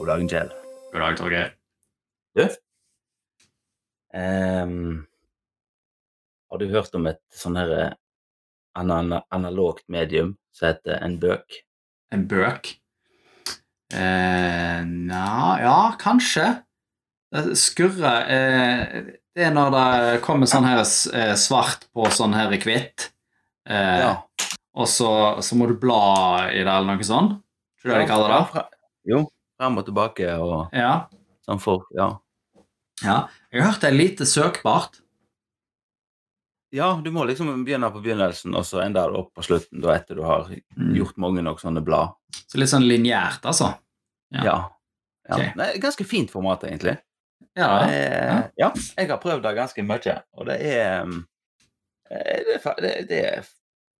God dag, Kjell. God dag, Torgeir. Du? Um, har du hørt om et sånn her eh, ana- analogt medium som heter en bøk? En bøk? Eh, Nja, ja, kanskje. Det skurrer eh, Det er når det kommer sånn her eh, svart på sånn her hvitt, eh, Ja. og så, så må du bla i det, eller noe sånt. Tror du det de kaller det? Jo, frem og tilbake og Ja. sånn for Ja. ja. Jeg har hørt det er lite søkbart. Ja, du må liksom begynne på begynnelsen, og så ender du opp på slutten da etter du har gjort mange nok sånne blad. Så litt sånn lineært, altså. Ja. Ja. ja. Okay. Det er ganske fint format, egentlig. Ja, Eh, ja, jeg har prøvd det ganske mye, og det er um, eh, det, er det er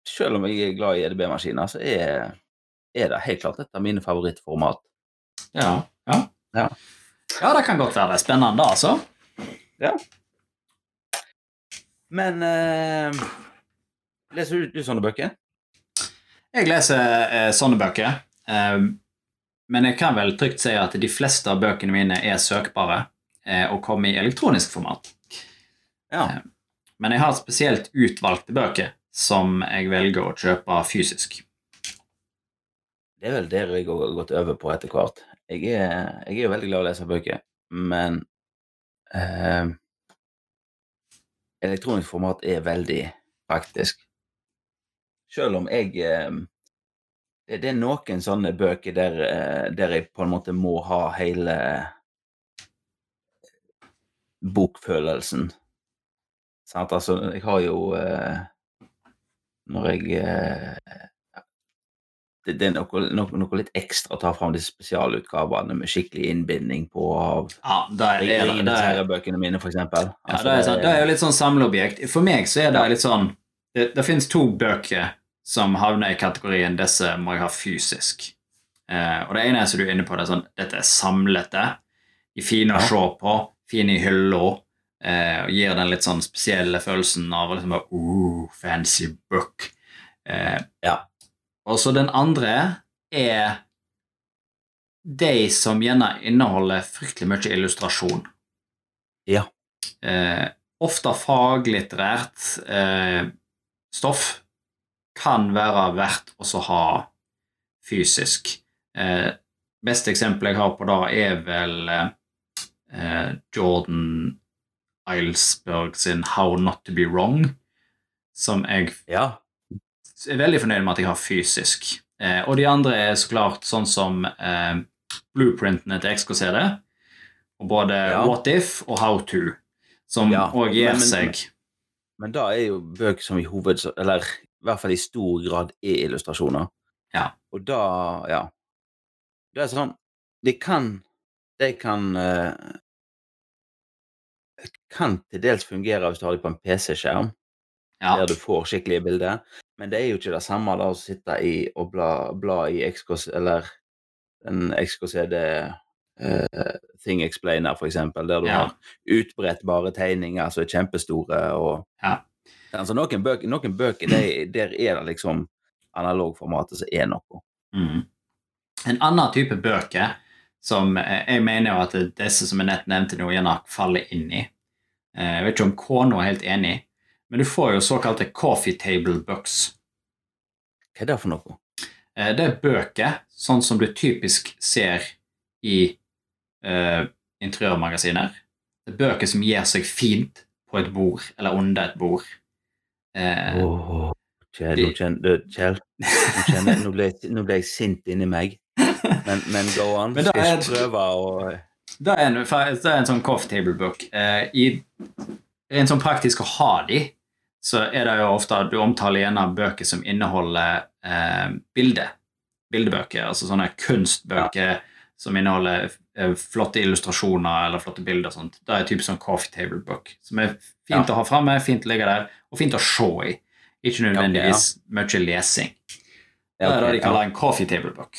Selv om jeg er glad i EDB-maskiner, så er, er det helt klart et av mine favorittformat. Ja, ja. Ja. Ja, det kan godt være det spennende, altså. Ja. Men eh, leser du, du sånne bøker? Jeg leser eh, sånne bøker, eh, men jeg kan vel trygt si at de fleste av bøkene mine er søkbare eh, og kommer i elektronisk format. Ja. Eh, Men jeg har spesielt utvalgte bøker som jeg velger å kjøpe fysisk. Det er vel der jeg har gått over på etter hvert. Jeg er, jeg er jo veldig glad i å lese bøker, men eh, elektronisk format er veldig praktisk. Selv om jeg eh, det, det er noen sånne bøker der, eh, der jeg på en måte må ha hele bokfølelsen. Sant? Altså, jeg har jo eh, Når jeg eh, det, det er noe, noe, noe litt ekstra å ta fram de spesialutgavene med skikkelig innbinding på av Ja, det er, det er, det er, herre-bøkene mine, for eksempel. ja, Altså, det er, sånn, det er jo litt sånn samleobjekt. For meg så er det litt sånn Det, det finnes to bøker som havner i kategorien 'disse må jeg ha fysisk'. Eh, og det ene er som du er inne på, det er sånn dette er samlete. De er fine å se på, fine i hylla, eh, og gir den litt sånn spesielle følelsen av liksom uh, fancy book. Eh, Ja. Og så den andre er de som gjerne inneholder fryktelig mye illustrasjon. Ja. Eh, ofte faglitterært eh, stoff kan være verdt å ha fysisk. Eh, beste eksempelet jeg har på det, er vel eh, Jordan Eilsberg sin 'How Not To Be Wrong', som jeg ja. Er veldig fornøyd med at jeg har fysisk. Eh, og de andre er så klart sånn som eh, blueprintene til XKCD, og både Ja. What If og How To, som Ja, gir men- seg Men da er jo bøker som i hoved... Eller i hvert fall i stor grad er illustrasjoner. Ja. Og da Ja. Det er sånn De kan De kan uh, Kan til dels fungere hvis du har dem på en PC-skjerm, Ja, der du får skikkelige bilder, men det er jo ikke det samme da å sitte i og bla, bla i XKC, eller en XKCD uh, Thing Explainer, eksempel, der du Ja. har utbrettbare tegninger som er kjempestore, og Ja. Altså, noen bøker, noen bøker de, der er det liksom analogformatet som er noe. Mm. En annen type bøker som eh, jeg mener jo at disse som jeg nett nevnte nå, gjerne faller inn i. Eh, Jeg vet ikke om kona er helt enig, men du får jo såkalte coffee table books. Hva er det for noe? Eh, Det er bøker, sånn som du typisk ser i uh, interiørmagasiner. Det er bøker som gir seg fint på et bord, eller under et bord. Uh, Åh, Kjell, nå kjenner Kjell, nå, kjenner, nå, ble, nå ble jeg sint inni meg. Men, men go on. Men Skal jeg prøve å Det er en, det er en sånn coffee table book. Eh, i, rent sånn praktisk å ha de, så er det jo ofte at Du omtaler gjerne bøker som inneholder eh, bilde. Bildebøker, altså sånne kunstbøker som inneholder eh, flotte illustrasjoner eller flotte bilder. og sånt. Det er typisk sånn coffee table book, som er fint Ja. å ha framme, fint å ligge der, og fint å se i. Ikke nødvendigvis mye lesing. Det er det de kaller en coffee table book.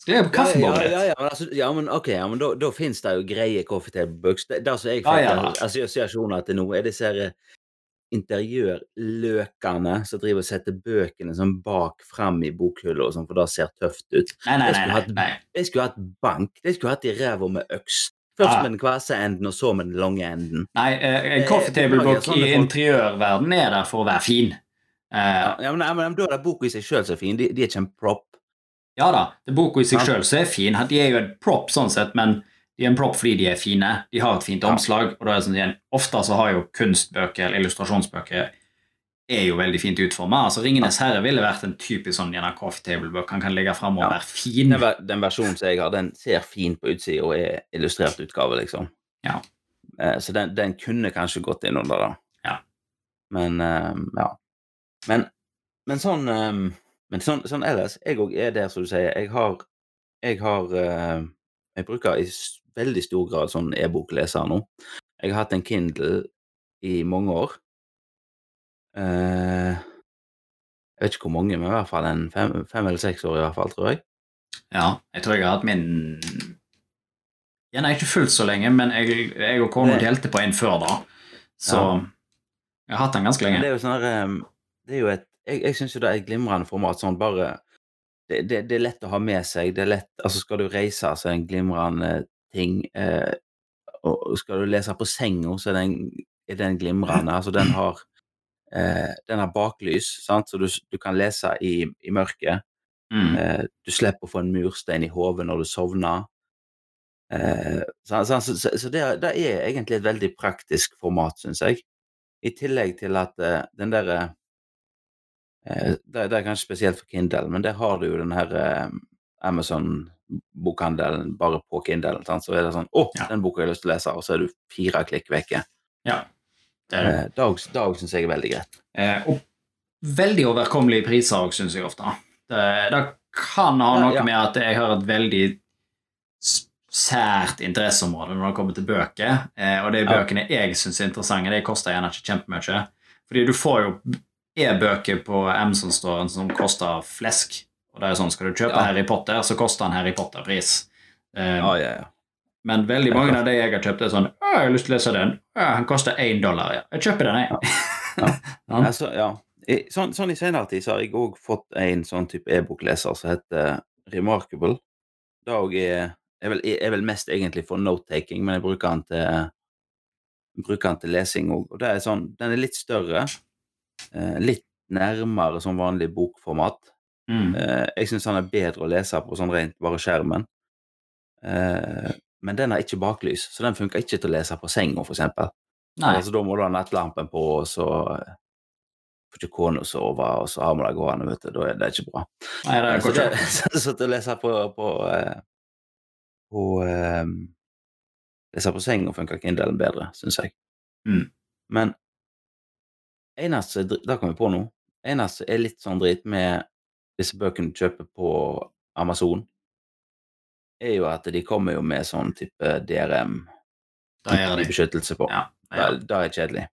Skriv på ja, kaffebordet ja, ditt. ja, ja, altså, ja, men ok, ja, men da, da finnes det jo greie coffee table books. Det, det som jeg Ja, fikk ja. assosiasjoner til nå, er disse her interiørløkene som driver og setter bøkene sånn bak fram i bokhylla, sånn, for det ser tøft ut. Nei, nei, Jeg nei. nei, nei. De skulle hatt bank. De skulle hatt i ræva med øks. Først Ja. med den kvase enden, og så med den lange enden. nei uh, en Eh, coffee table-bok i interiørverdenen er der for å være fin. Uh, Ja, men, men Da er det boka i seg sjøl som er fin. De, de er ikke en prop. Ja da, det boka i seg sjøl så er fin. De er jo en prop sånn sett, men er en prop fordi de er fine. De har et fint omslag. og da er det sånn igjen, Ofte så har jo kunstbøker eller illustrasjonsbøker er jo veldig fint utforma. Altså, 'Ringenes herre' ville vært en typisk sånn gjerne coffee table-bøk. Han kan ligge framme og Ja. være fin. Den, den versjonen som jeg har, den ser fin på utsida og er illustrert utgave, liksom. Ja. Eh, Så den, den kunne kanskje gått inn under det. Ja. Men eh, ja. Men, men sånn eh, Men sånn, sånn ellers, jeg òg er der som du sier. Jeg har Jeg har Jeg bruker i veldig stor grad sånn e-bokleser nå. Jeg har hatt en Kindle i mange år. Eh, jeg vet ikke hvor mange, men i hvert fall en fem, fem eller seks år, i hvert fall, tror jeg. Ja, jeg tror jeg har hatt min Gjerne ikke fullt så lenge, men jeg, jeg og kona delte på en før da. Så Ja. jeg har hatt den ganske lenge. det er jo sånn Det er jo et Jeg, jeg syns jo det er et glimrende format. Sånn bare det, det, det er lett å ha med seg. Det er lett Altså, skal du reise, så er det en glimrende ting. Eh, og skal du lese på senga, så er den, er den glimrende. Altså, den har eh, Den har baklys, sant, så du, du kan lese i, i mørket. Mm. Eh, du slipper å få en murstein i hodet når du sovner. Eh, så så, så, så, det, det er egentlig et veldig praktisk format, syns jeg. I tillegg til at eh, den derre eh, det, det er kanskje spesielt for Kindle, men der har du jo den her eh, Amazon-bokhandelen bare på Kindle. Så er det sånn Å, Ja. den boka har jeg lyst til å lese, og så er du fire klikk vekke. Ja. Det er. Eh, òg syns jeg er veldig greit. Eh, og veldig overkommelige priser òg, syns jeg ofte. Det, det kan ha noe ja. med at jeg har et veldig sært interesseområde når det kommer til bøker. Eh, og de Ja. bøkene jeg syns er interessante, de koster gjerne ikke kjempemye. Fordi du får jo e-bøker på Amazon-storen som koster flesk. Og det er sånn, Skal du kjøpe Ja. Harry Potter, så koster han Harry Potter-pris. Um, Ja, ja, ja. Men veldig mange av de jeg har kjøpt, er sånn «Å, 'Jeg har lyst til å lese den.' «Å, 'Han koster én dollar.' Ja. Jeg kjøper den, jeg. Ja. Altså, ja. I, sånn, sånn i senere tid så har jeg òg fått en sånn type e-bokleser som heter Remarkable. Det er, er, vel, er vel mest egentlig for note-taking, men jeg bruker den til bruker den til lesing òg. Og det er sånn, den er litt større. Eh, litt nærmere som vanlig bokformat. Mm. Eh, jeg syns den er bedre å lese på sånn rent bare skjermen. Eh, men den har ikke baklys, så den funker ikke til å lese på senga, for eksempel. Nei. Altså, da må du ha nettlampen på, og så eh, får ikke kona sove, og så har vi det gående, vet du. Da er det ikke bra. Nei, det er så, det, så, så til å lese på på, på eh, Lese på senga funker Kindlen bedre, syns jeg. Mm. Men eneste Det kom vi på nå. Eneste er litt sånn drit med disse bøkene du kjøper på Amazon, er jo at de kommer jo med sånn type DRM Da beskyttelse på. Ja, ja. Da, det er kjedelig.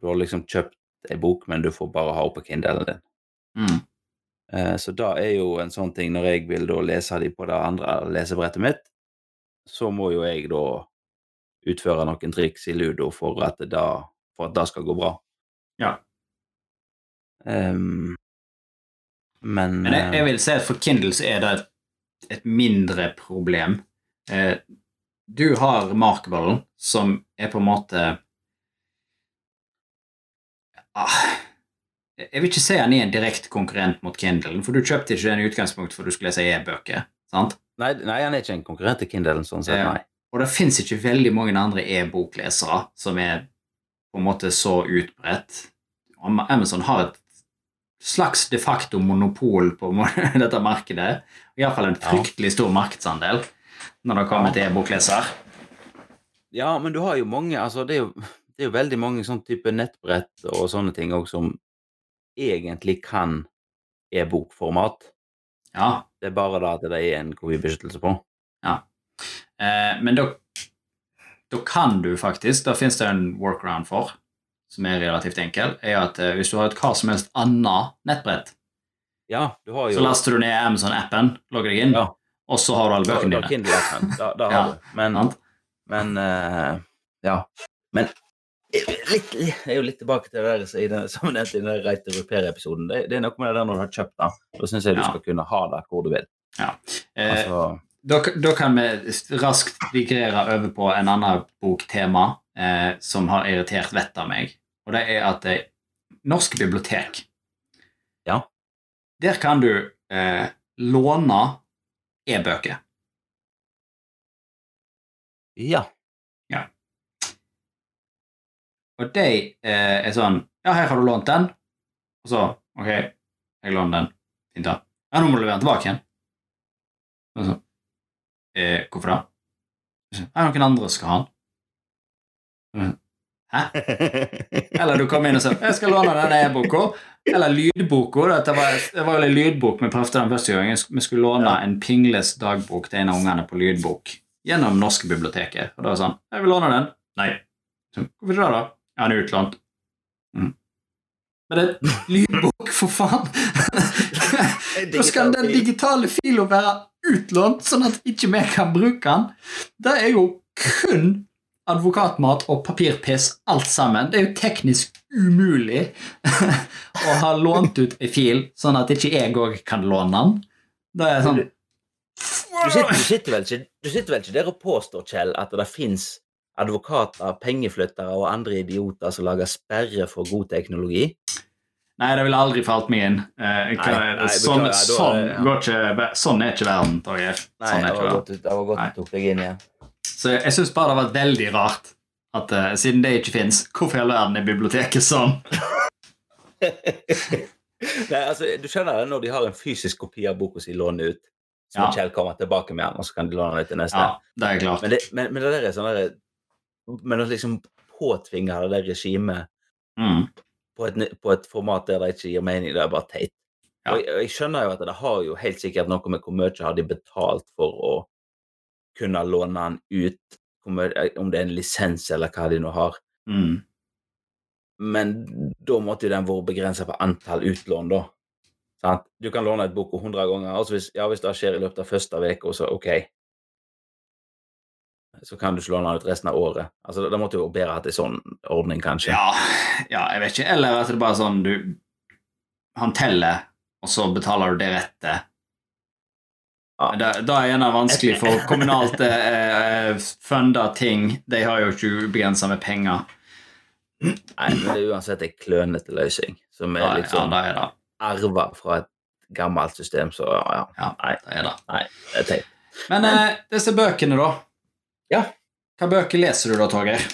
Du har liksom kjøpt ei bok, men du får bare ha oppe Kindlen din. Mm. Eh, Så da er jo en sånn ting, når jeg vil da lese de på det andre lesebrettet mitt, så må jo jeg da utføre noen triks i ludo for at det, da, for at det skal gå bra. Ja. Ehm, men Men jeg, eh, jeg vil si at for Kindle så er det et, et mindre problem. Eh, du har Remarkable, som er på en måte ah, Jeg vil ikke si han er en direkte konkurrent mot Kindle, for du kjøpte ikke den i utgangspunktet for du skulle lese e-bøker. sant? nei, nei, han er ikke en konkurrent til Kindlen, sånn sett, nei. nei. Og det fins ikke veldig mange andre e-boklesere som er på en måte så utbredt. Amazon har et slags de facto monopol på dette markedet. Iallfall en Ja. fryktelig stor markedsandel når det kommer til e-bokleser. Ja, men du har jo mange altså Det er jo, det er jo veldig mange sånn type nettbrett og sånne ting òg som egentlig kan e-bokformat. Ja, Det er bare da at det er en kopibeskyttelse på. eh, men da, da kan du faktisk Da fins det en workaround for, som er relativt enkel, er at eh, hvis du har et hva som helst annet nettbrett, Ja, du har jo så laster du ned Amazon-appen, logger deg inn, Ja. og så har du alle bøkene dine. Da, da har Ja, du. Men, men uh, Ja. Men litt, jeg er jo litt tilbake til det der i den, som nevnt i den Right to Repair-episoden. Det, det er noe med det der når du har kjøpt det. Da syns jeg du skal kunne ha det hvor du vil. Ja. Eh, Altså, da, da kan vi raskt digrere over på en annen boktema eh, som har irritert vettet av meg. Og det er at eh, norske bibliotek Ja. Der kan du eh, låne e-bøker. ja. ja. Og de eh, er sånn Ja, her har du lånt den. Og så OK, jeg låner den. Fint, da. Ja, nå må du levere den tilbake igjen. Og så eh, Hvorfor det? Ja, noen andre skal ha den. Hæ? Eller du kommer inn og sier 'Jeg skal låne denne e-boka'. Eller lydboka. Var, det var jo en lydbok vi prøvde den første gangen. Vi skulle låne en Pingles dagbok til en av ungene på lydbok gjennom norske biblioteket. Og da var det sånn 'Jeg vil låne den.' Nei. Så, Hvorfor ikke det, da? Ja, den er utlånt. Mm. Men det er lydbok, for faen! Da skal den digitale fila være utlånt, sånn at ikke vi kan bruke den. Det er jo kun advokatmat og papirpiss alt sammen. Det er jo teknisk umulig å ha lånt ut ei fil, sånn at ikke jeg òg kan låne den. Det er sånn Du sitter, du, sitter vel ikke, du sitter vel ikke der og påstår, Kjell, at det fins advokater, pengeflyttere og andre idioter som lager sperre for god teknologi? Nei, det ville aldri falt meg inn. Eh, Nei, nei, sånn, beklager, sånn, er, ja. går ikke, sånn er ikke verden, Torgeir. Sånn nei, det var godt, det var godt du tok deg inn igjen. Så jeg syns bare det var veldig rart at uh, siden det ikke fins, hvorfor i all verden er biblioteket sånn? Nei, altså, du skjønner det når de har en fysisk kopi av boka si lånt ut, så Ja. Kjell kommer tilbake med den, og så kan de låne den ut til neste. Ja, det er klart. Men, det, men, men det der er sånn der, Men å liksom påtvinge det der regimet Mm. på på et format der det ikke gir mening, det er bare teit. Ja. Og jeg, og jeg skjønner jo at det har jo helt sikkert noe med hvor mye har de betalt for å kunne låne den ut, om det er en lisens eller hva de nå har. Mm. Men da måtte jo den vært begrensa på antall utlån, da. Sant? Du kan låne et bok 100 ganger. Altså hvis, ja, hvis det skjer i løpet av første uka, så OK. Så kan du ikke låne den ut resten av året. Altså, Da måtte jo bedre hatt en sånn ordning, kanskje. Ja, ja, jeg vet ikke. Eller at det bare er sånn du Han teller, og så betaler du det rette. Ja. Da, da er det vanskelig for kommunalt eh, funda ting. De har jo ikke ubegrensa med penger. Nei, men det er uansett en klønete løsning, som er liksom ja, det er arva fra et gammelt system, så ja. Ja, Nei, det er det. det er teit. Men eh, disse bøkene, da? Ja. Hva bøker leser du da, Torgeir?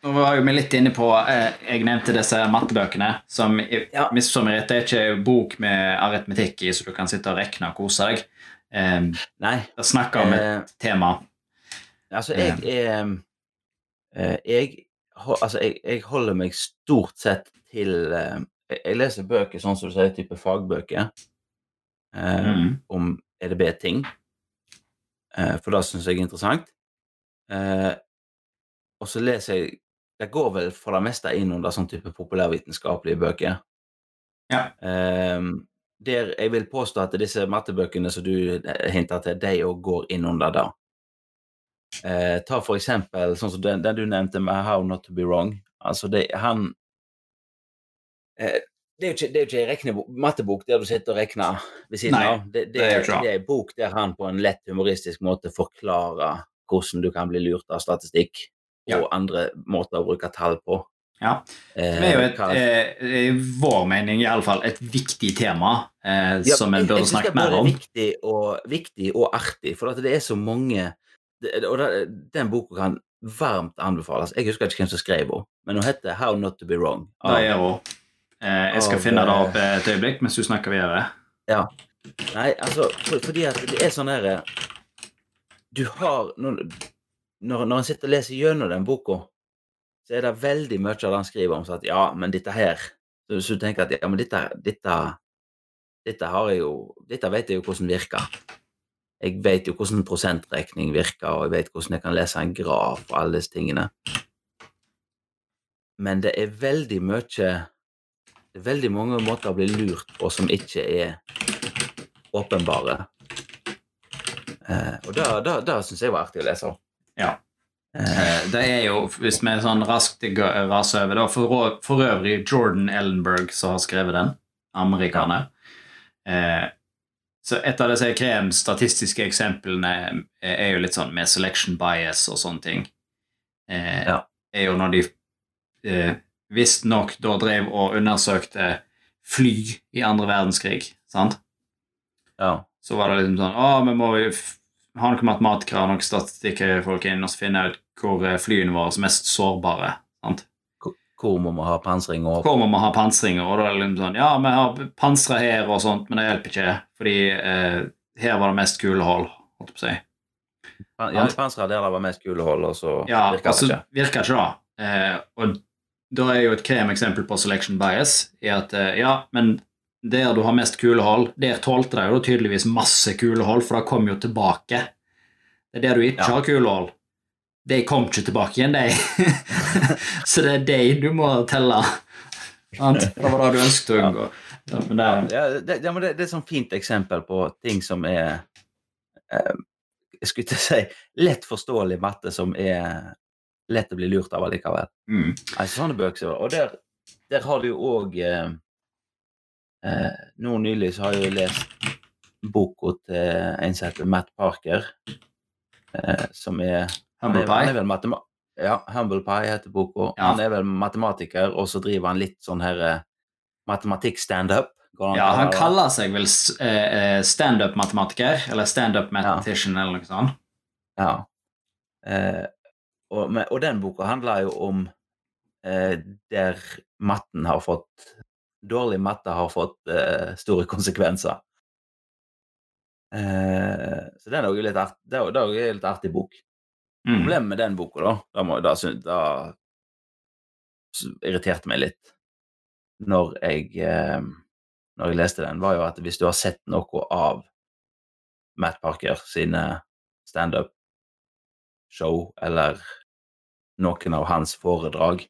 Nå var jo vi litt inne på eh, Jeg nevnte disse mattebøkene. Som Ja. som rett, det er ikke bok med aritmetikk i, så du kan sitte og rekne og kose deg. Eh, Nei. jeg snakker om et Eh, tema. altså, jeg er eh, jeg, altså, jeg, jeg holder meg stort sett til eh, jeg, jeg leser bøker sånn som du sier, type fagbøker Mm. om EDB-ting. Eh, for det syns jeg er interessant. Eh, og så leser jeg Det går vel for det meste inn under sånn type populærvitenskapelige bøker. Ja. Ehm, der jeg vil påstå at disse mattebøkene som du hinter til, de òg går inn under det. Eh, ta for eksempel sånn som den, den du nevnte med How Not To Be Wrong. Altså, det, han eh, det er jo ikke, det er ikke en mattebok der du sitter og regner ved siden av. Det, det, er det er en bok der han på en lett humoristisk måte forklarer hvordan du kan bli lurt av statistikk Ja. og andre måter å bruke tall på. Ja. Eh, Det er jo et, eh, i vår mening i alle fall, et viktig tema eh, Ja, som en jeg- jeg burde snakke det er mer både om. Viktig og, viktig og artig, for det er så mange det, Og det, den boka kan varmt anbefales. Jeg husker ikke hvem som skrev den, men hun heter How Not To Be Wrong. Det gjør hun. Eh, jeg skal Av, finne det eh, opp et øyeblikk mens du snakker videre. Ja. Nei, altså, for, fordi at det er sånn herre Du har Når, når, når en sitter og leser gjennom den boka, så er det veldig mye av det han skriver om så at ja, men dette her Så, Hvis du tenker at ja, men dette, dette Dette har jeg jo Dette vet jeg jo hvordan virker. Jeg vet jo hvordan prosentregning virker, og jeg vet hvordan jeg kan lese en graf og alle disse tingene. Men det er veldig mye Det er veldig mange måter å bli lurt på som ikke er åpenbare. Eh, og da, da, da syns jeg var artig å lese. Ja. Eh, Det er jo, hvis vi sånn raskt går- raser over, det for, for øvrig Jordan Ellenberg som har skrevet den, amerikaner. Eh, så et av disse kremstatistiske eksemplene er jo litt sånn med selection bias og sånne ting. Eh, Ja. er jo når de eh, visstnok da drev og undersøkte fly i andre verdenskrig, sant? Ja. så var det liksom sånn Å, vi må jo noe matematikere og noen statistikkfolk inn og så finner jeg ut hvor eh, flyene våre er mest sårbare. sant? Hvor- må vi ha pansringer? Hvor må vi ha pansringer? Og da er det liksom sånn Ja, vi har pansra her og sånt, men det hjelper ikke, fordi eh, her var det mest kulehold, holdt jeg på å si. Ja, i pansra der det var mest kulehold, og så Ja, virker altså, det ikke. virker ikke da. Eh, og da er jo et kremeksempel på selection bias i at eh, ja, men der du har mest kulehull, der tålte de jo tydeligvis masse kulehull, for det kom jo tilbake. Det er der du ikke Ja. har kulehull. De kom ikke tilbake igjen, de. Så det er de du må telle. Det var det du ønsket å unngå. Ja, men det Ja, det, det, det er et fint eksempel på ting som er eh, skulle til å si lett forståelig matte som er lett å bli lurt av allikevel. mm, Altså, sånne bøker. Og der, der har du jo òg eh, eh, Nå nylig så har jeg jo lest boka til en som heter Matt Parker, eh, som er Humble han er pie. ja, Humble Pie heter boka. Ja. Han er vel matematiker, og så driver han litt sånn her eh, matematikk-standup. Ja, han kalle kaller seg vel eh, eh, standup-matematiker, eller standup mathematician, eller noe sånt. Ja. Eh, og, og den boka handler jo om eh, der matten har fått Dårlig matte har fått eh, store konsekvenser. Eh, så det er jo litt, art, det er det er litt artig bok. Mm. Problemet med den boka, da, da, må, da, da irriterte meg litt når jeg eh, når jeg leste den, var jo at hvis du har sett noe av Matt Parker sine standup-show eller noen av hans foredrag,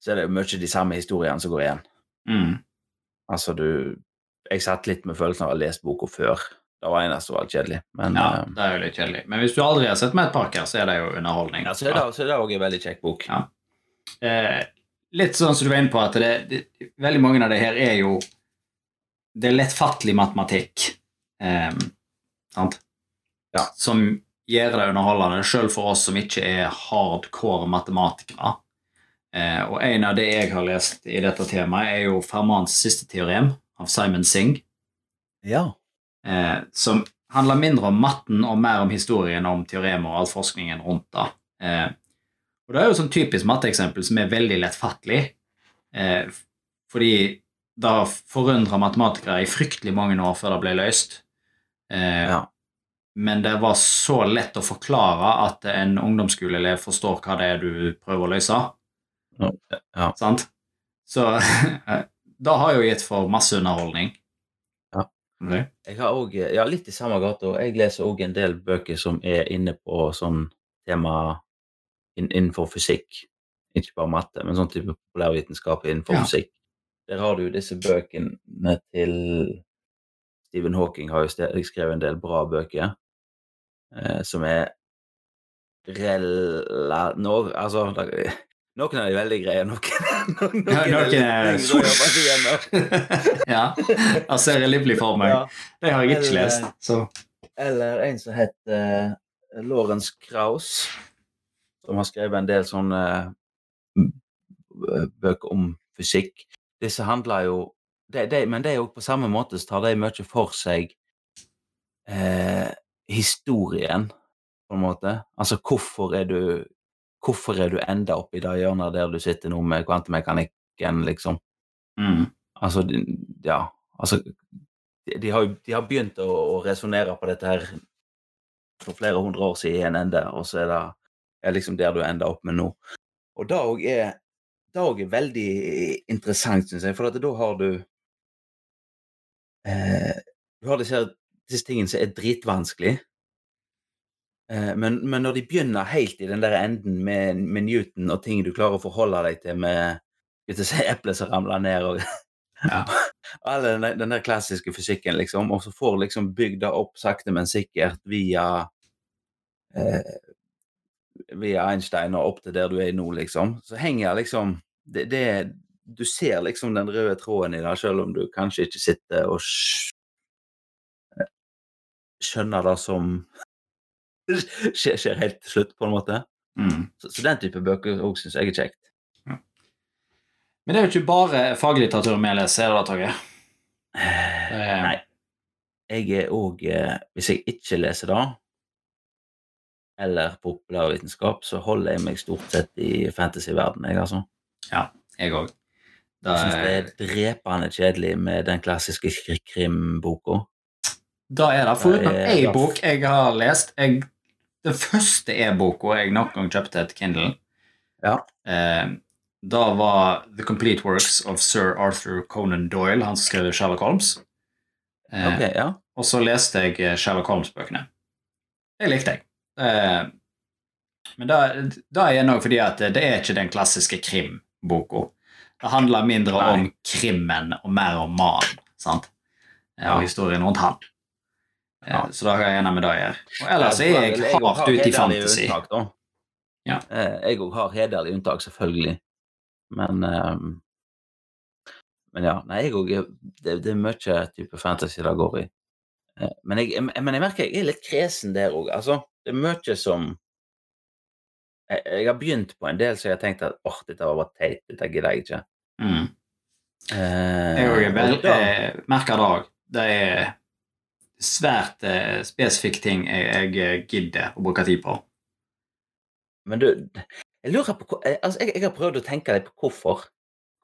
så er det jo mye de samme historiene som går igjen. Mm. Altså, du Jeg satt litt med følelsen av å ha lest boka før. Det var eneste var kjedelig. Men Ja, eh, det er jo litt kjedelig. Men hvis du aldri har sett Matt Parker, så er det jo underholdning. ja, så er det- så er det også en veldig kjekk bok. Ja. Eh, litt sånn som du var inne på, at det, det, veldig mange av det her er jo Det er lettfattelig matematikk. Eh, sant? Ja. Som gjør det underholdende, sjøl for oss som ikke er hardcore matematikere. Eh, og en av det jeg har lest i dette temaet, er jo Fermans siste teorem av Simon Singh. Ja. eh, som handler mindre om matten og mer om historien om teoremer og all forskningen rundt det. Eh, og det er jo sånn typisk matteeksempel som er veldig lettfattelig, eh, fordi det har forundra matematikere i fryktelig mange år før det ble løst. Eh, Ja. Men det var så lett å forklare at en ungdomsskoleelev forstår hva det er du prøver å løse. Ja. Sant? Så da har jo gitt for masse underholdning. Ja. Okay. Jeg har òg ja, litt i samme gata. Jeg leser òg en del bøker som er inne på sånn tema innenfor fysikk. Ikke bare matte, men sånn type populærvitenskap innenfor Ja. fysikk. Der har du disse bøkene til Stephen Hawking har jo skrevet en del bra bøker eh, som er rela... No, altså Noen av de er veldig greie, noen, noen, Ja, noen er gjennom. ja. Jeg ser livlig for meg. Ja. Det har jeg ikke Eller- lest. Så. Eller en som heter uh, Lorentz Krauss, som har skrevet en del sånne uh, bøker om fysikk. Disse handler jo de, de, Men det er jo på samme måte så tar de mye for seg uh, historien, på en måte. Altså hvorfor er du Hvorfor er du enda opp i det hjørnet der du sitter nå med kvantemekanikken, liksom? Mm. Altså, ja Altså, de, de, har, de har begynt å, å resonnere på dette her for flere hundre år siden i en ende, og så er det er liksom der du ender opp med nå. Og det òg er, er veldig interessant, syns jeg, for da har du eh, Du har disse, disse tingene som er dritvanskelig. Eh, men, men når de begynner helt i den der enden med, med Newton og ting du klarer å forholde deg til med si, eplet som ramler ned og Ja. all den, den der klassiske fysikken, liksom, og så får liksom bygd det opp sakte, men sikkert via eh, via Einstein og opp til der du er nå, liksom, så henger liksom det, det Du ser liksom den røde tråden i det, selv om du kanskje ikke sitter og skjønner det som skjer, skjer helt til slutt, på en måte. Mm. Så, så den type bøker òg syns jeg er kjekt. Men det er jo ikke bare faglitteratur vi leser, er det da, Torgeir? Er- Nei. Jeg er òg Hvis jeg ikke leser det, eller populærvitenskap, så holder jeg meg stort sett i fantasyverdenen, jeg, altså. Ja, Jeg òg. Jeg syns det er drepende kjedelig med den klassiske kri- krimboka. Da er det foruten én bok jeg har lest jeg, Den første e-boka jeg noen gang kjøpte et Kindle, Ja. eh, da var The Complete Works of Sir Arthur Conan Doyle, han som skrev Sherlock Holmes. Eh, Ok, ja. Og så leste jeg eh, Sherlock Holmes-bøkene. Det likte jeg. Eh, men da, da er nok fordi at det er ikke den klassiske krimboka. Det handler mindre Nei. om krimmen og mer om mannen. sant? Eh, Ja. Og historien rundt han. Ja. Så da har jeg en med medaljer. Og ellers er jeg hardt ute i fantasy. Unntak. Ja. Eh, Jeg òg har hederlig unntak, selvfølgelig. Men ehm, Men ja. Nei, jeg òg det, det er mye type fantasy det går i. Eh, Men jeg, jeg- men jeg merker jeg er litt kresen der òg. Altså, det er mye som jeg, jeg har begynt på en del så jeg har tenkt at åh, dette var bare teit, dette gidder jeg ikke. Mm. Eh, Jeg òg merker det òg. Det er svært eh, spesifikke ting jeg, jeg gidder å bruke tid på. Men du, jeg lurer på eh, altså jeg, jeg har prøvd å tenke litt på hvorfor.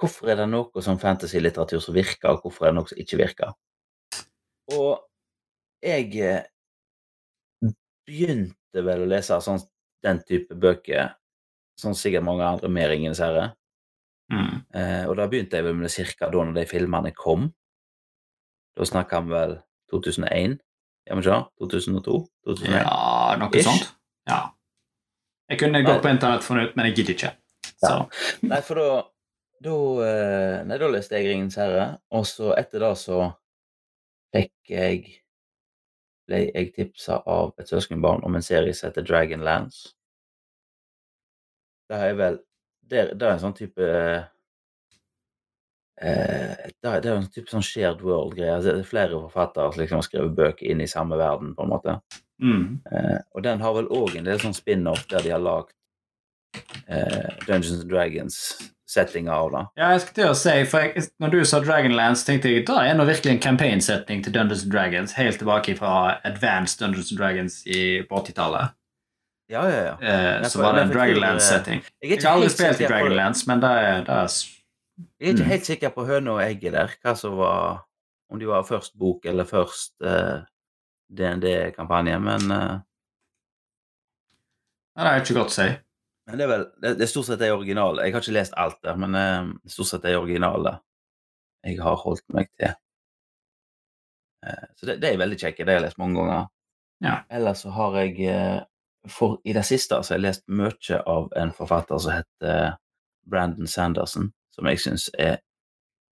Hvorfor er det noe som fantasy-litteratur som virker, og hvorfor er det noe som ikke virker? Og jeg eh, begynte vel å lese sånn, den type bøker, sånn sikkert mange andre med Ringenes herre. Mm. Eh, og da begynte jeg vel med det cirka da når de filmene kom. Da snakka vi vel 2001, gjør vi det? 2002? 2001? Ja, noe Ish. sånt. Ja. Jeg kunne gått på internett og funnet ut, men jeg gidder ikke. Så. Nei, for da da, eh, nei, da leste jeg Ringens herre, og så etter det så fikk jeg ble jeg tipsa av et søskenbarn om en serie som heter Dragonlance. Det er vel Det, det er en sånn type eh, det, er, er en type sånn shared world-greie. Altså, det er flere forfattere som liksom har skrevet bøker inn i samme verden, på en måte. Mm. Eh, og den har vel òg en del sånn spin-off der de har lagd eh, Dungeons and Dragons-settinger av det. Ja, jeg skal til å si, for jeg, når du sa Dragonlance, tenkte jeg da er nå virkelig en campaign-setning til Dungeons and Dragons, helt tilbake fra Advanced Dungeons and Dragons i, på 80-tallet. Ja, ja, ja. Eh, så var det en Dragonlands-setting. Jeg er Jeg har aldri spilt i Dragonlands, Dragonlance, men det er, det er Jeg er ikke Mm. helt sikker på høna og egget der, hva som var Om de var først bok eller først uh, DND-kampanje, men uh, Det er ikke godt å si. Men det er vel det, det er stort sett det originale. Jeg har ikke lest alt der, men uh, stort sett det originale jeg har holdt meg til. Uh, så det, det er veldig kjekke. Det har jeg lest mange ganger. Ja. Ellers så har jeg eh, for I det siste så har jeg lest mye av en forfatter som heter Brandon Sanderson, som jeg syns er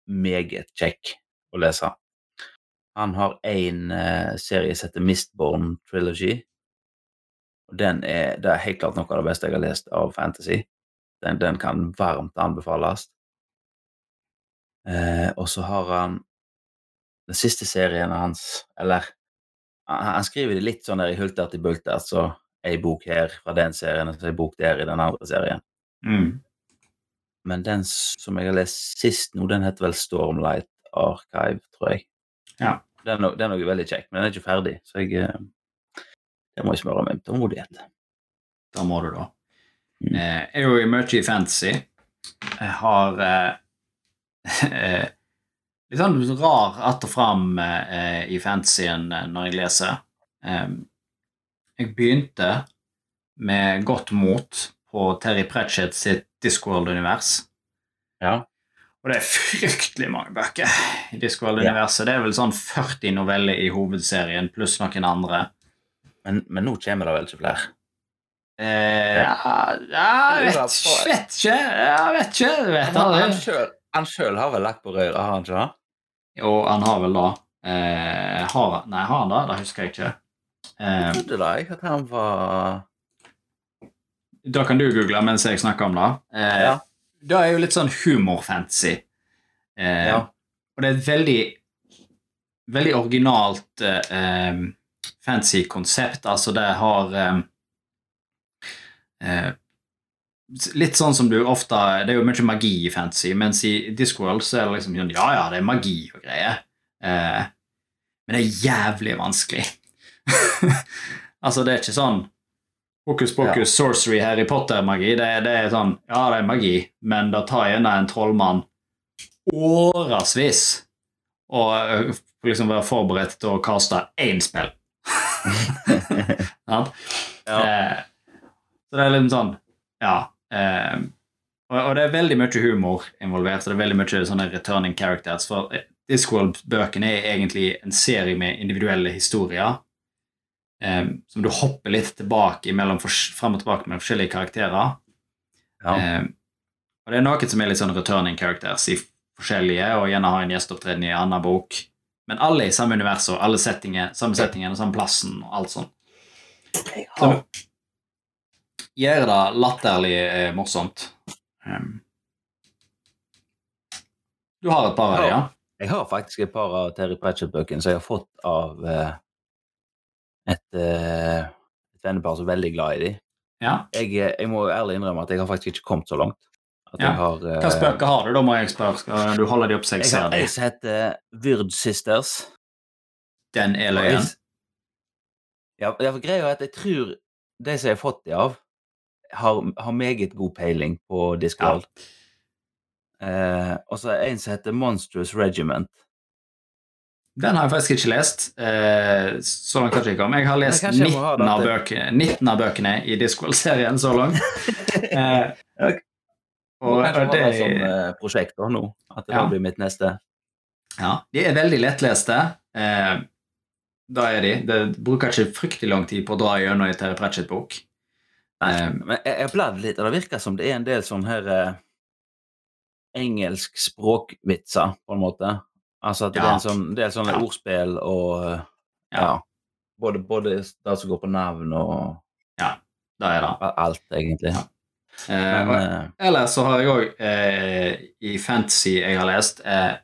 meget kjekk å lese. Han har en eh, serie som heter Mistborn Trilogy. Og den er, det er helt klart noe av det beste jeg har lest av fantasy. Den, den kan varmt anbefales. Eh, og så har han den siste serien hans Eller han, han skriver det litt sånn der i hultert i bultert, så ei bok her fra den serien, og ei bok der i den andre serien. Mm. Men den som jeg har lest sist nå, den heter vel Stormlight Archive, tror jeg. Ja. Den er, den er også veldig kjekk, men den er ikke ferdig, så jeg eh, Det må jeg smøre med tålmodighet. Da må du, da. Mm. Eh, jeg er jo mye i fantasy. Jeg har eh, eh, litt sånn rar att og fram eh, i fantasyen eh, når jeg leser. Jeg begynte med godt mot på Terry Pratchett sitt Discworld-univers. Ja. Og det er fryktelig mange bøker i Discworld-universet. Det er vel sånn 40 noveller i hovedserien pluss noen andre. Men, men nå kommer det vel ikke flere? Eh, ja, ja, jeg vet, vet ikke. Jeg vet ikke. Jeg vet Han, han, aldri. selv, han selv har vel lagt på røret, har han ikke det? Jo, han har vel da eh, har, Nei, har han det? Det husker jeg ikke. Jeg Eh, trodde da jeg at han var Da kan du google mens jeg snakker om det. Eh, Ja. Det er jo litt sånn humor-fantasy. Eh, Ja. Og det er et veldig veldig originalt eh, fancy konsept. Altså, det har eh, eh, Litt sånn som du ofte Det er jo mye magi i fantasy, mens i Discworld så er det liksom sånn Ja, ja, det er magi og greier. Eh, men det er jævlig vanskelig. altså, det er ikke sånn hokus pokus, sorcery, Harry Potter-magi. Det, det er sånn Ja, det er magi, men det tar gjerne en trollmann årevis å øh, liksom være forberedt til å kaste én spill. Ja. Eh, så det er litt sånn Ja. Eh, og, og det er veldig mye humor involvert, og det er veldig mye sånne returning characters. For Discworld-bøkene er egentlig en serie med individuelle historier eh, som du hopper litt tilbake mellom, frem og tilbake med forskjellige karakterer. Ja. Eh, og det er noen som er litt sånn returning characters i forskjellige, og gjerne har en gjesteopptreden i en annen bok. Men alle i samme univers og alle settinger, samme settingen og samme plassen og alt sånt. Så gjør det latterlig eh, morsomt. Um, du har et par av dem, ja? Jeg har faktisk et par av Terry Pratchett-bøkene som jeg har fått av eh, et, eh, et vennepar som er veldig glad i dem. ja? Jeg, eh, jeg må ærlig innrømme at jeg har faktisk ikke kommet så langt. Ja. har, eh, Hvilke bøker har du, da, må jeg spørre? Skal du holde de opp så jeg Jeg ser har som heter Vyrd Sisters. Den er løyen. Ja, ja, for greia er at jeg tror de som jeg har fått de av, har, har meget god peiling på Discworld. Eh, og så er en som heter Monstrous Regiment. Den har jeg faktisk ikke lest. Eh, så langt kanskje ikke om. Jeg har lest jeg 19 ha av, bøkene, 19 av bøkene i Discworld-serien så langt. Eh, og, Og, og det det, som eh, prosjekt da nå. At det Ja. blir mitt neste. ja, de er veldig lettleste. Eh, da er de. Det bruker ikke fryktelig lang tid på å dra gjennom en Terry Pratchett-bok. Nei, Eh, men jeg har bladd litt, og det virker som det er en del sånn her eh, engelsk språkvitser, på en måte. Altså at det er en sånn, det er sånne Ja. ordspill og eh, Ja. ja. Både, både det som går på navn og Da er det. alt, egentlig. Ja. Eh, Men eh, ellers så har jeg òg eh, i fantasy jeg har lest eh,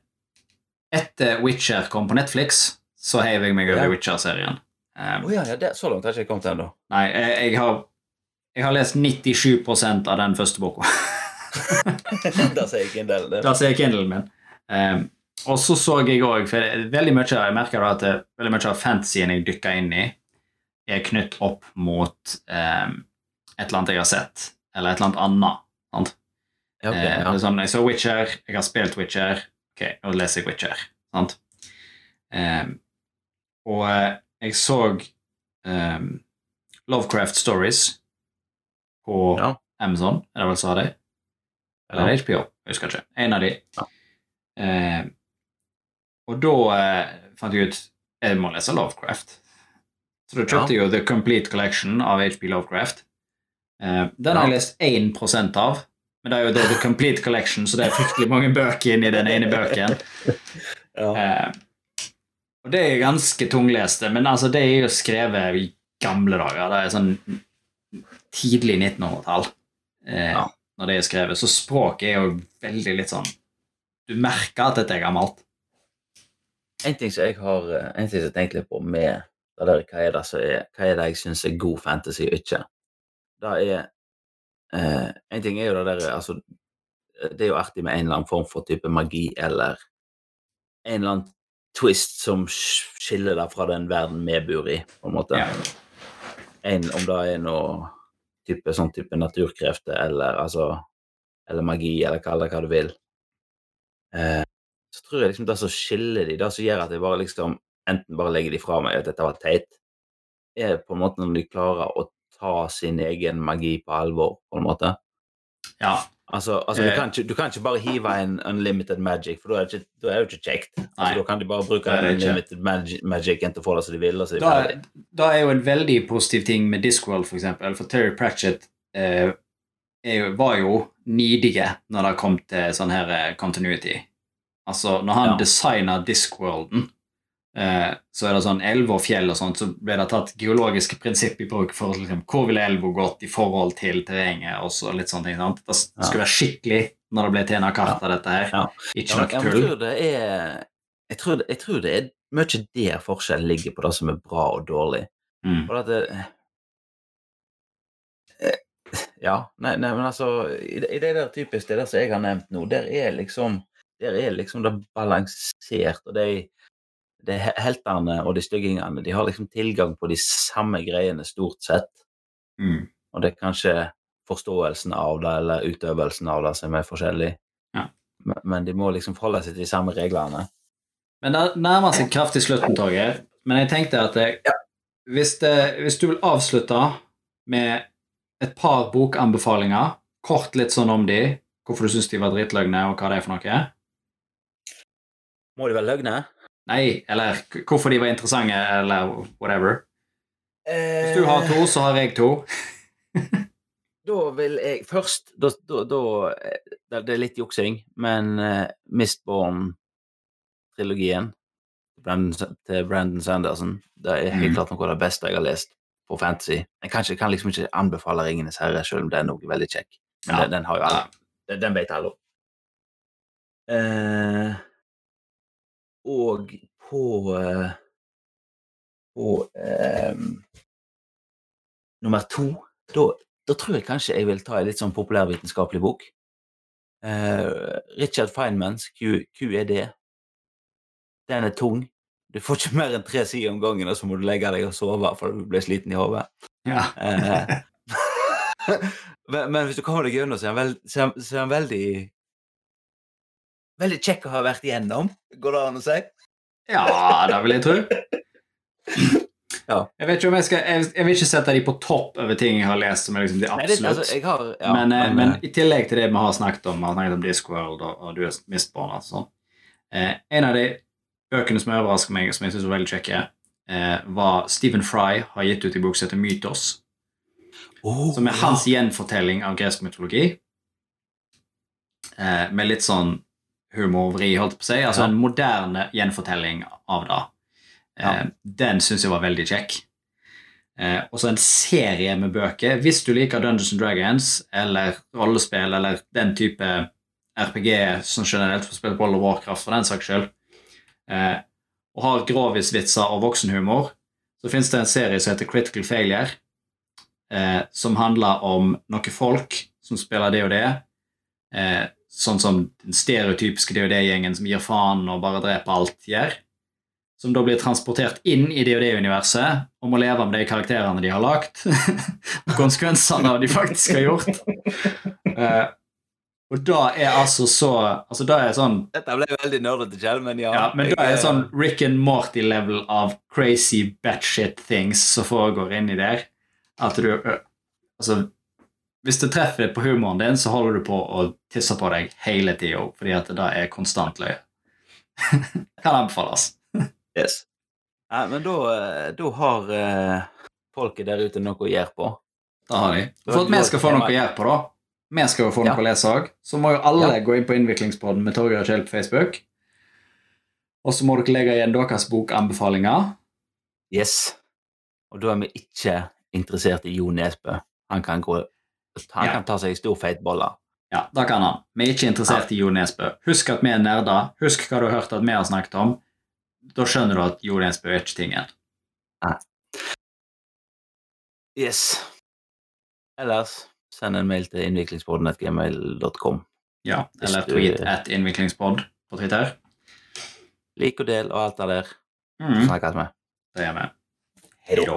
Etter Witcher kom på Netflix, så heiv jeg meg over Ja. Witcher-serien. Um, oh, ja, ja det, så langt har jeg ikke kommet ennå. Nei, jeg, jeg, har, jeg har lest 97% av den første boka. Der sier del. Det. Sier Kindlen min. Um, og så så jeg òg For det veldig mye jeg merker at det, veldig mye av fantasyen jeg dykker inn i, er knytt opp mot eh, et eller annet jeg har sett, eller et eller annet annet. Sant? Ja, Eh, det ja. er sånn, jeg så Witcher, jeg har spilt Witcher. Ok, nå leser jeg Witcher. Sant? Eh, og eh, jeg så um, Lovecraft Stories på Ja. Amazon, er det vel så har de? Eller Ja. HBO, jeg husker ikke. En av de. Ja. Eh, og da eh, fant jeg ut jeg må lese Lovecraft. Så da kjøpte jeg jo The Complete Collection av HP Lovecraft. Eh, den har jeg lest 1 av, men det er jo The Complete Collection, så det er fryktelig mange bøker inni den ene bøken. Ja. Eh, og det er ganske tungleste, men altså, det er jo skrevet i gamle dager. Det er sånn tidlig 1900-tall eh, Ja. når det er skrevet. Så språket er jo veldig litt sånn Du merker at dette er gammelt. En ting som jeg har eh, En ting som jeg tenker litt på med det der, hva er det, er, hva er det jeg syns er god fantasy og ikke, det er eh, En ting er jo det der altså, Det er jo artig med en eller annen form for type magi eller en eller annen twist som skiller deg fra den verden vi bor i, på en måte. Ja. En, om det er noe type, sånn type naturkrefter eller altså Eller magi, eller kall det hva du vil. Eh, så tror jeg liksom det som skiller de, det som gjør at jeg bare liksom enten bare legger de fra meg at dette var teit, er på en måte når de klarer å ta sin egen magi på alvor, på en måte. ja. Altså, altså du, Eh. kan ikke, du kan ikke bare hive en unlimited magic, for da er det ikke, da er det jo ikke kjekt. Altså, da kan de bare bruke ikke. unlimited magic, til å få det som de vil. Altså, de Da, da er jo en veldig positiv ting med Discworld, for eksempel, for Terry Pratchett eh, jo, var jo nidige når det kom til sånn her eh, continuity. Altså, når han Ja. designa Discworlden, eh, så er det sånn elver og fjell og sånt, så ble det tatt geologiske prinsipp i bruk for liksom, hvor ville elva gått i forhold til terrenget og så litt sånne ting. sant? Det skulle være skikkelig når det ble til en kart av dette her. Ikke Ja, noe jeg tull. tror det er jeg tror, det- jeg tror det er mye der forskjellen ligger på det som er bra og dårlig. Mm. For at det, eh, Ja, nei, nei, men altså I det, i det der typisk det der som jeg har nevnt nå, der er liksom der er liksom det balansert, og de, de helterne heltene og de styggingene de har liksom tilgang på de samme greiene stort sett. Mm. Og det er kanskje forståelsen av det eller utøvelsen av det som er forskjellig. Ja. Men, men de må liksom forholde seg til de samme reglene. Men det nærmer seg kraftig slutten, Torgeir. Men jeg tenkte at jeg, hvis, det, hvis du vil avslutte med et par bokanbefalinger, kort litt sånn om de, hvorfor du syns de var dritløgne, og hva det er for noe Må de vel løgne? Nei, eller hvorfor de var interessante, eller whatever. Hvis du har to, så har jeg to. Da vil jeg først da, da, da, eh, Det er litt juksing, men uh, Mistborn-trilogien Brandon, til Brandon Sanderson det er helt mm. klart noe av det beste jeg har lest på fantasy. Jeg kan, ikke, kan liksom ikke anbefale Ringenes herre, selv om det er noe veldig kjekk. Men Ja. den, den har jo alle. Den, den vet alle om. Eh, og på eh, På eh, nummer to da, da tror jeg kanskje jeg vil ta en litt sånn populærvitenskapelig bok. Eh, Richard Feynmans Q, QED. Den er tung. Du får ikke mer enn tre sider om gangen, og så må du legge deg og sove for du blir sliten i hodet. Ja. Men, men hvis du kommer deg gjennom, er han, så er han veldig Veldig kjekk å ha vært igjennom, går det an å si? ja, det vil jeg tro. Ja. Jeg vet ikke om jeg skal jeg, jeg vil ikke sette de på topp over ting jeg har lest som er liksom de Nei, det, absolutt altså, har, ja, men, men, men, eh, i tillegg til det vi har snakket om, vi har snakket om Discworld og, og du er Mistborn sånn, eh, en av de bøkene som overrasker meg, som jeg synes var veldig kjekke, eh, var Stephen Fry har gitt ut i bok som heter Mytos, oh, som er hans gjenfortelling av gresk mytologi, eh, med litt sånn humor og vri, holdt på å si, altså en moderne gjenfortelling av det. Eh, Den synes jeg var veldig kjekk. Eh, og så en serie med bøker. Hvis du liker Dungeons and Dragons eller rollespill eller den type RPG som generelt får spille World of Warcraft for den saks skyld, eh, og har grovisvitser og voksenhumor, så finnes det en serie som heter Critical Failure, eh, som handler om noen folk som spiller det og det. Eh, sånn som den stereotypiske DOD-gjengen som gir faen og bare dreper alt, gjør. Som da blir transportert inn i DOD-universet og må leve med de karakterene de har lagt. og konsekvensene av de faktisk har gjort. Uh, og da er altså så altså da er sånn Dette ble veldig nerdete, Kjell, men ja. ja, men jeg, da er eh, sånn Rick and Morty-level av crazy batshit things som foregår inni der. At du ø, Altså, hvis det treffer på humoren din, så holder du på å tisse på deg hele tida, fordi at det da er konstant løye. kan anbefales. Yes. Nei, men da, eh, da har uh, folket der ute noe å gjøre på. Da har de. For at vi skal få noe å gjøre på, da, vi skal jo få noe Ja. å lese òg, så må jo alle Ja. gå inn på Innviklingspodden med Torgeir Kjell på Facebook. Og så må dere legge igjen deres bokanbefalinger. Yes. Og da er vi ikke interessert i Jo Nesbø. Han kan gå Han Ja. kan ta seg stor feit bolle. Ja, da kan han. Vi er ikke interessert i Jo Nesbø. Husk at vi er nerder. Husk hva du har hørt at vi har snakket om. Da skjønner du at Jo Nesbø er ikke tingen. Yes. Ellers send en mail til innviklingspodden.gmail.com. Ja, eller tweet at innviklingspod på Twitter. Lik og del og alt det der. Mm, Snakkes vi. det gjør vi. Hei da.